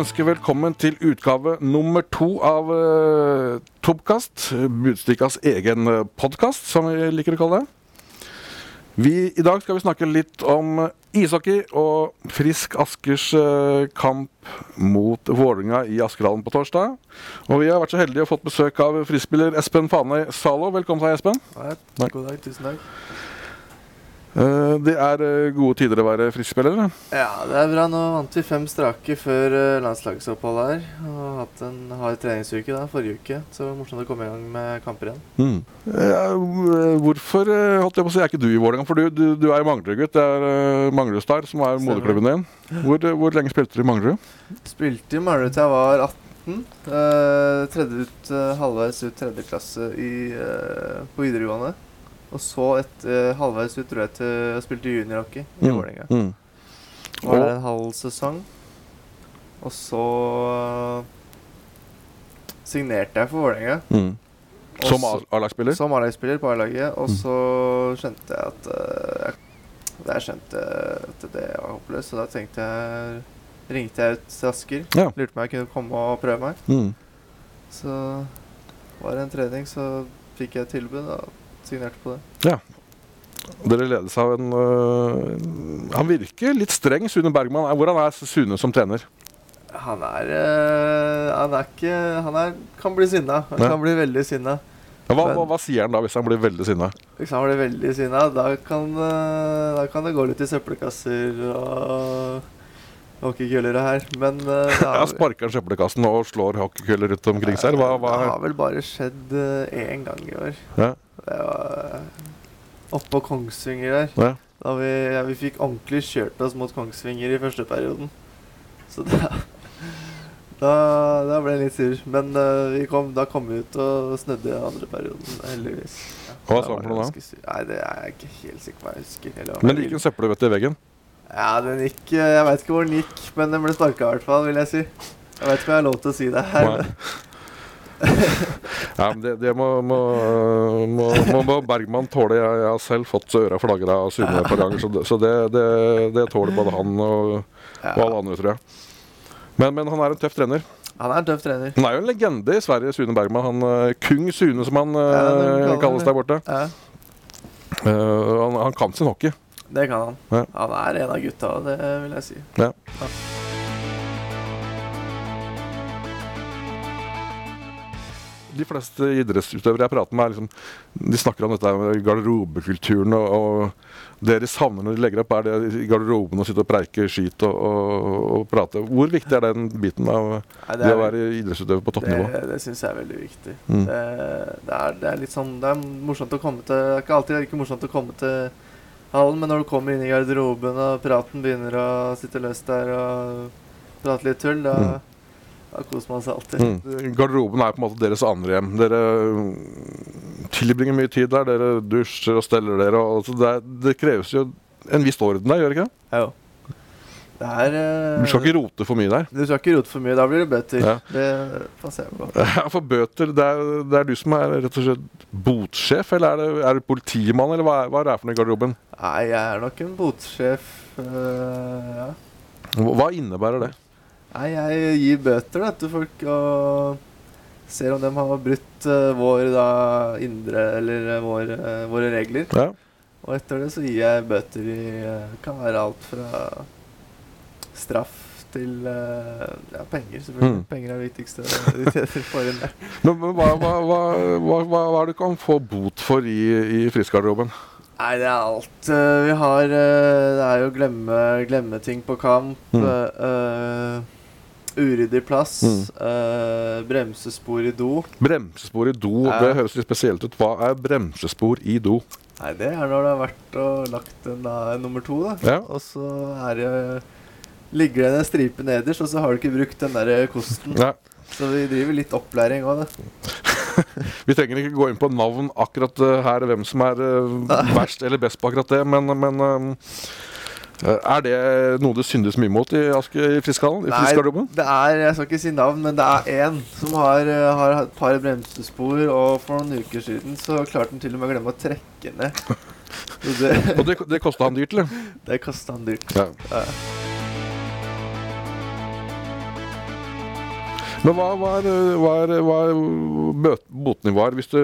ønsker velkommen til utgave nummer to av uh, Tobkast. Budstikkas egen podkast, som vi liker å kalle det. Vi, I dag skal vi snakke litt om ishockey og Frisk Askers uh, kamp mot Vålerenga i Askerhallen på torsdag. Og vi har vært så heldige å fått besøk av frispiller Espen Fanøy Zalo. Velkommen til deg, Espen. Nei, god dag, tusen takk. Uh, det er uh, gode tider å være friskspiller? Ja, det er bra. Nå vant vi fem strake før uh, landslagsoppholdet her. Og hatt en hard treningsuke da, forrige uke, så det var morsomt å komme i gang med kamper igjen. Mm. hvorfor holdt jeg på å si, er ikke du i Vålerenga? For du, du, du er jo Manglerud-gutt. Det er uh, Manglerud-Star som er moderklubben din. Hvor, hvor, lenge spilte du i Manglerud? Spilte i Manglerud til jeg var 18. tredje ut, halvveis ut tredje klasse i, på videregående. Og så et uh, halvveis ut tror jeg til å spilte juniorhockey i mm. Vålerenga. Mm. Var det en halv sesong. Og så uh, signerte jeg for Vålerenga. Mm. Som A-lagsspiller? Som A-lagsspiller på A-laget. Og mm. så skjønte jeg at uh, jeg, jeg skjønte at det var håpløst, så da tenkte jeg ringte jeg ut til Asker. Ja. Lurte på om jeg kunne komme og prøve meg. Mm. Så var det en trening, så fikk jeg et tilbud. Og signerte på det. Ja. Dere ledes av en uh, Han virker litt streng, Sune Bergman. Hvordan er Sune som trener? Han er uh, Han er ikke Han er, kan bli sinna. Han ja. kan bli veldig sinna. Ja, hva, hva, hva, sier han da hvis han blir veldig sinna? Hvis han blir veldig sinna, da, kan, uh, da kan det gå litt i søppelkasser og hockeykøller her. Men uh, ja, Sparker han søppelkassen og slår hockeykøller rundt omkring seg? Hva, hva? Det har vel bare skjedd én gang i år. Ja. Det var eh, oppå Kongsvinger der. Ja. Da vi, ja, vi fikk ordentlig kjørt oss mot Kongsvinger i første perioden. Så da, da, da ble jeg litt sur. Men uh, kom, da kom vi ut og snødde i andre perioden, heldigvis. Ja, Hva sa han for noe da? Nei, Det er jeg ikke helt sikker på. Jeg husker heller, Men det gikk en søppelbøtte i veggen? Ja, den gikk Jeg veit ikke hvor den gikk, men den ble sparka i hvert fall, vil jeg si. Jeg vet ikke om jeg har lov til å si det her. ja, men det, det må, må, må, må, Bergman tåle. Jeg, jeg, har selv fått øra flagra av Sune et par ganger, så, det, så det, det, tåler både han og, og alle andre, tror jeg. Men, men, han er en tøff trener. Han er en tøff trener. Han er jo en legende i Sverige, Sune Bergman. Han uh, Kung Sune, som han uh, kalles der borte. Ja. Uh, han, han, kan sin hockey. Det kan han. Ja. Han er en av gutta, det vil jeg si. Ja. ja. de fleste idrettsutøvere jeg prater med, liksom, de snakker om dette med garderobekulturen. Og, og, det de savner når de legger opp, er det i garderoben å sitte og preike skit og, og, og, prate. Hvor viktig er den biten av Nei, det, det, å være idrettsutøver på toppnivå? Det, det syns jeg er veldig viktig. Mm. Det, det, er, det, er, litt sånn Det er morsomt å komme til Det er ikke alltid like morsomt å komme til hallen, men når du kommer inn i garderoben og praten begynner å sitte løst der og prate litt tull, da mm da koser man seg alltid. Mm. Garderoben er på en måte deres andre hjem. Dere tilbringer mye tid der. Dere dusjer og steller dere. Og, altså det, det, kreves jo en viss orden der, gjør det ikke? Ja, jo. Det er uh, Du skal ikke rote for mye der? Du skal ikke rote for mye. Da blir det bøter. Ja. Det passer jeg på. Ja, for bøter, det er, det er, du som er rett og slett botsjef, eller er det, er du politimann, eller hva er, hva er det for noe i garderoben? Nei, jeg er nok en botsjef. Uh, ja. Hva innebærer det? Nei, jeg gir bøter da, til folk og ser om de har brutt uh, vår da, indre Eller uh, vår, uh, våre regler. Ja. Og etter det så gir jeg bøter i Kan være alt fra straff til ja, penger, selvfølgelig. Mm. Penger er det viktigste men, en Men hva, hva, hva, hva, er det du kan få bot for i, i friskgarderoben? Nei, det er alt. vi har Det er jo glemme, glemme ting på kamp. Mm. Uryddig plass. Mm. Uh, bremsespor i do. Bremsespor i do, ja. det høres litt spesielt ut. Hva er bremsespor i do? Nei, Det er når det har vært og lagt en da, nummer to, da. Ja. Og så er det ligger det en stripe nederst, og så har du ikke brukt den der kosten. Ja. Så vi driver litt opplæring òg, da. vi trenger ikke gå inn på navn akkurat uh, her, hvem som er uh, verst eller best på akkurat det, men, men Eh, er det noe det syndes mye mot i, Aske, i Friskhallen? I Nei, det er, jeg skal ikke si navn, men det er én som har, eh, har et par bremsespor, og for noen uker siden så klarte han til og med å glemme å trekke ned. det, og det, det kosta han dyrt, eller? Det kosta han dyrt. Ja. ja. Men hva, hva er, hva er, hva er botnivået hvis du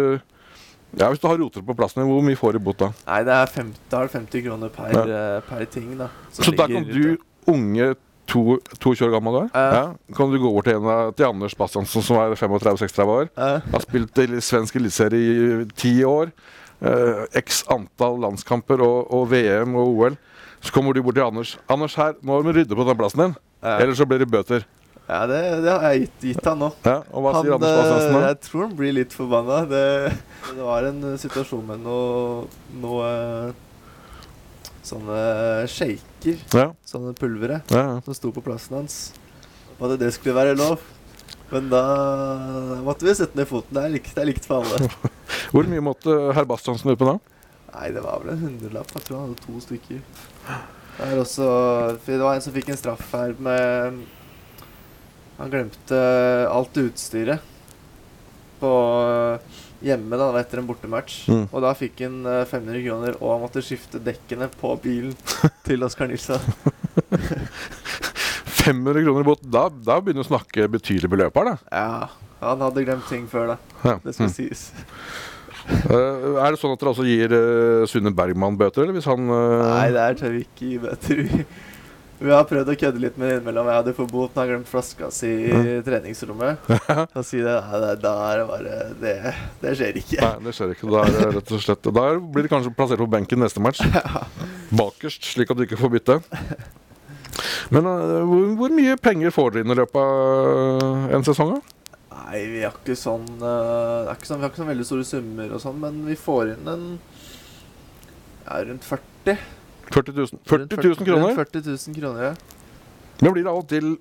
ja, Hvis du har roter på plassen din, hvor mye får du i bot da? Nei, det er 50, da er det 50 kroner per, ja. Eh, per ting. da Så da kan du, unge to, 22 år gammel du er, ja. kan du gå over til, en til Anders Bastiansen, som er 35-36 år. Har spilt i svensk eliteserie i ti år. Eh, X antall landskamper og, og, VM og OL. Så kommer du bort til Anders. Anders, her, nå må du rydde på den plassen din. Ellers så blir det bøter. Ja, det, det, har jeg gitt, gitt han nå. Ja, og hva han, sier Anders Bastiansen da? Jeg tror han blir litt forbanna. Det, det, var en situasjon med noe, noe sånne shaker, ja. sånne pulvere, ja, ja. som sto på plassen hans. Og at det skulle være lov. Men da måtte vi sette ned foten. Det er likt, det er likt for alle. Hvor mye måtte herr Bastiansen ut på da? Nei, det var vel en hundrelapp. Jeg tror han hadde to stykker. Det, også, det var en som fikk en straff her med han glemte alt utstyret på eh, hjemme da, etter en bortematch. Mm. Og da fikk han 500 eh, kroner, og han måtte skifte dekkene på bilen til Oskar Nilsson. 500 kroner bot. Da, da begynner du å snakke betydelig beløp her, da. Ja. Han hadde glemt ting før, da. Ja. Det skal mm. sies. uh, er det sånn at dere også gir uh, Sunne Bergman bøter, eller hvis han uh... Nei, der tør vi ikke gi bøter. Vi har prøvd å kødde litt med innimellom. Jeg hadde forboten jeg glemt flaska si i mm. treningsrommet. Og si det, nei, da er det bare det, det, skjer ikke. Nei, det skjer ikke. Da, er det rett og slett, da blir det kanskje plassert på benken neste match. Bakerst, slik at du ikke får bytte. Men uh, hvor, hvor, mye penger får dere inn i løpet av en sesong? da? Nei, vi har ikke sånn, uh, ikke sånn Vi har ikke sånn veldig store summer og sånn, men vi får inn en ja, rundt 40. 40 000, 40 000 kroner? 40 000 kroner, ja. Men blir det av og til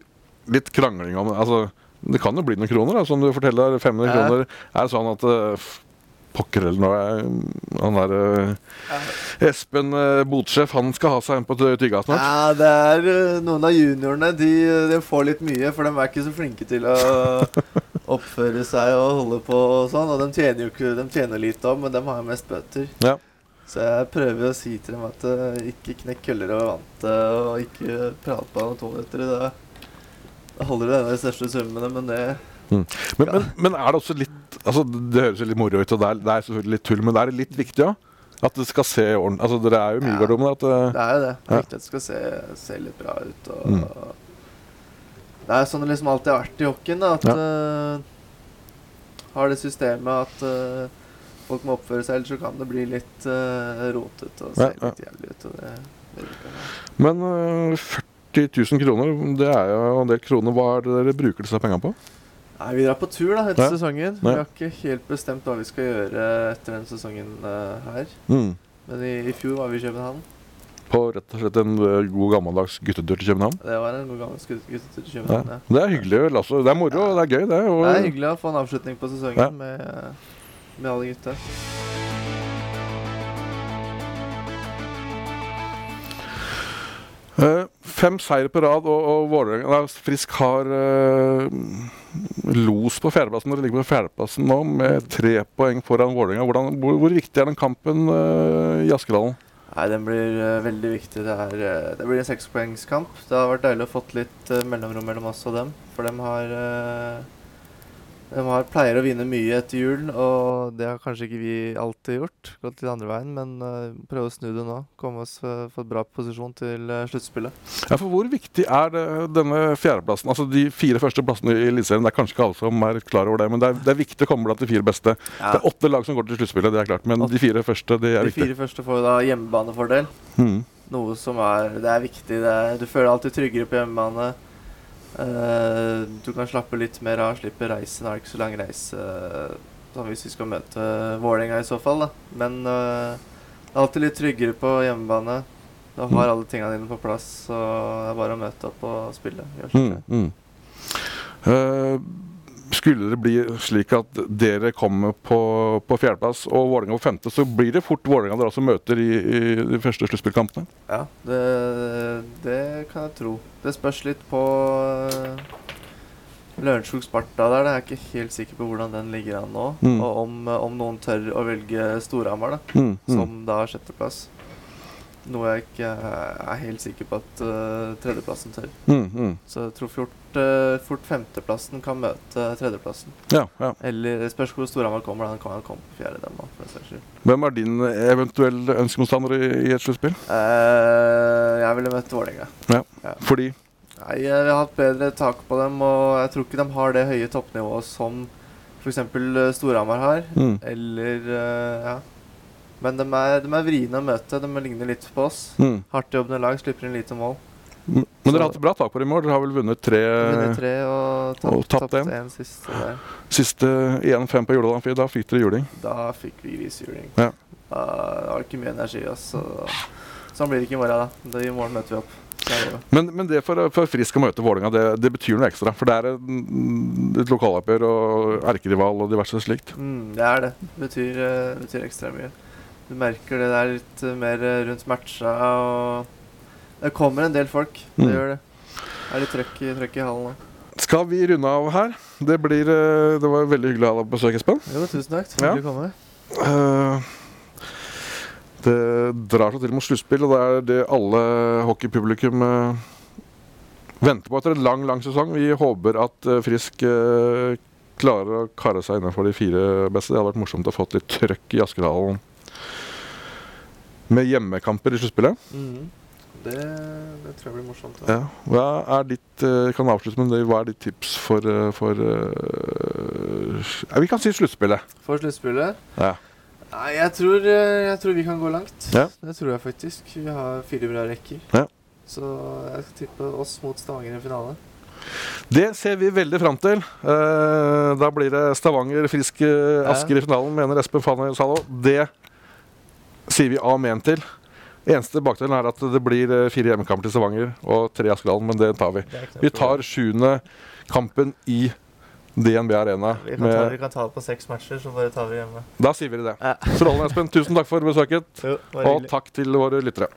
litt krangling om altså, Det kan jo bli noen kroner, da, som du forteller. 500 ja. kroner er det sånn at uh, Pokker eller noe Han der uh, Espen uh, Botsjef, han skal ha seg en på tygga snart. Ja, det er uh, noen av juniorene. De, de, får litt mye, for de er ikke så flinke til å oppføre seg og holde på og sånn. Og de tjener jo ikke De tjener lite òg, men de har jo mest bøter. Ja. Så jeg prøver å si til dem at uh, ikke knekk køller over vante, og ikke prat på anatometere. Da, da holder det de største summene, men det mm. men, men, men, er det også litt altså Det høres litt moro ut, og det er, det er, selvfølgelig litt tull, men det er litt viktig òg? Ja? At det skal se ordentlig Altså Dere er jo mye ja, garderoben. At, uh, det er jo det. Det er viktig at det skal se, se litt bra ut. Og, mm. Det er sånn det liksom alltid har vært i hockeyen. Da, at ja. uh, Har det systemet at uh, folk må oppføre seg, ellers så kan det bli litt uh, rotete og se ja, litt jævlig ut. Det, det Men uh, 40 000 kroner, det er jo en del kroner. Hva er det dere bruker disse pengene på? Nei, Vi drar på tur da etter ja. sesongen. Vi har ikke helt bestemt hva vi skal gjøre etter denne sesongen uh, her. Mm. Men i, i, fjor var vi i København. På rett og slett en god gammeldags guttetur til København? Det var en god gammeldags guttetur til København, ja. ja. Det er hyggelig. Altså. Det er moro, det er gøy. Det, og... det er hyggelig å få en avslutning på sesongen med med alle gutta. Uh, fem seire på rad, og, og Vålerenga Frisk har uh, los på fjerdeplassen. Dere ligger på fjerdeplassen nå med tre poeng foran Vålerenga. Hvor, hvor, viktig er den kampen uh, i Askedalen? Nei, Den blir veldig viktig. Det, er, det blir en sekspoengskamp. Det har vært deilig å fått litt mellomrom mellom oss og dem. For dem har de har, pleier å vinne mye etter jul, og det har kanskje ikke vi alltid gjort. Gått litt andre veien, men uh, prøve å snu det nå. Komme oss uh, få bra posisjon til uh, sluttspillet. Ja, for Hvor viktig er det, denne fjerdeplassen? Altså De fire første plassene i Eliteserien, det er kanskje ikke alle som er klar over det, men det er, det er viktig å komme blant de fire beste. Ja. Det er åtte lag som går til sluttspillet, det er klart, men de fire første det er viktig. De fire første får da hjemmebanefordel. Mm. Noe som er, det er viktig. Det er, du føler deg alltid tryggere på hjemmebane. Uh, du kan slappe litt mer av, slippe reisen. Har ikke så lang reise uh, hvis vi skal møte Vålerenga i så fall, da. Men uh, det er alltid litt tryggere på hjemmebane. Du har alle tingene dine på plass, så det er bare å møte opp og spille. Mm, mm. Skulle det bli slik at dere kommer på, på fjerdeplass og Vålerenga på femte, så blir det fort Vålerenga dere også møter i, i de første sluttspillkampene? Ja, det, det, kan jeg tro. Det spørs litt på uh, Lørenskog-Sparta der. Jeg er ikke helt sikker på hvordan den ligger an nå. Mm. Og om, om, noen tør å velge Storhamar, da, mm, mm. som da sjetteplass. Noe jeg ikke er helt sikker på at uh, tredjeplassen tør. Mm, mm. Så jeg tror fort, uh, fort femteplassen kan møte tredjeplassen. Ja, ja. Eller spørs hvor Storhamar kommer. Da. Han kan komme på fjerde. Dem, da. Hvem er din eventuelle ønskemotstander i, i et sluttspill? Uh, jeg ville møtt Vålerenga. Ja. ja. Fordi? Nei, Vi har hatt bedre tak på dem, og jeg tror ikke de har det høye toppnivået som f.eks. Storhamar har. Mm. Eller ja men de er, de er vriene å møte. De ligner litt på oss. Mm. Hardtjobbende lag slipper inn lite mål. Men så, dere har hatt bra tak på det i mål. Dere har vel vunnet tre, vunnet tre og, tapt, og tapt én siste der. Siste 1-5 på Jordal Da fikk dere juling? Da fikk vi grisjuling. Ja. Da har ikke mye energi. Altså. Sånn blir det ikke i morgen. da. I morgen møter vi opp. Men, men, det for, for Frisk å møte Vålerenga, det, det, betyr noe ekstra? For det er et, lokaloppgjør og erkerival og diverse slikt? Mm, det er det. Det betyr, uh, betyr ekstra mye. Du merker det der litt mer rundt matcha. Og det kommer en del folk. Det mm. gjør det. Det er litt trøkk, trøkk i hallen òg. Skal vi runde av her? Det, blir, eh, det var veldig hyggelig å ha deg på besøk, Espen. Jo, tusen takk. Hyggelig å komme. Uh, det drar seg til mot sluttspill, og det er det alle hockeypublikum uh, venter på etter en lang, lang sesong. Vi håper at uh, Frisk klarer å kare seg innenfor de fire beste. Det hadde vært morsomt å få litt trøkk i Askerhallen med hjemmekamper i sluttspillet. Mm. Det, det, tror jeg blir morsomt. Ja. Hva er ditt uh, kan avslutte med det, hva er ditt tips for, uh, for uh, Vi kan si sluttspillet. For sluttspillet? Ja. Nei, jeg tror, jeg tror, vi kan gå langt. Ja. Det tror jeg faktisk. Vi har fire bra rekker. Ja. Så jeg skal tippe oss mot Stavanger i finale. Det ser vi veldig fram til. da blir det Stavanger Frisk Asker i finalen, mener Espen Fanøy Salo. Det sier vi amen til. Eneste bakdelen er at det blir eh, fire hjemmekamper til Stavanger og tre Askeladden, men det tar vi. Vi tar sjuende kampen i DNB Arena. Vi kan, ta, vi kan, ta, det på seks matcher, så bare tar vi hjemme. Da sier vi det. Ja. Strålende, Espen. Tusen takk for besøket. Jo, og takk til våre lyttere.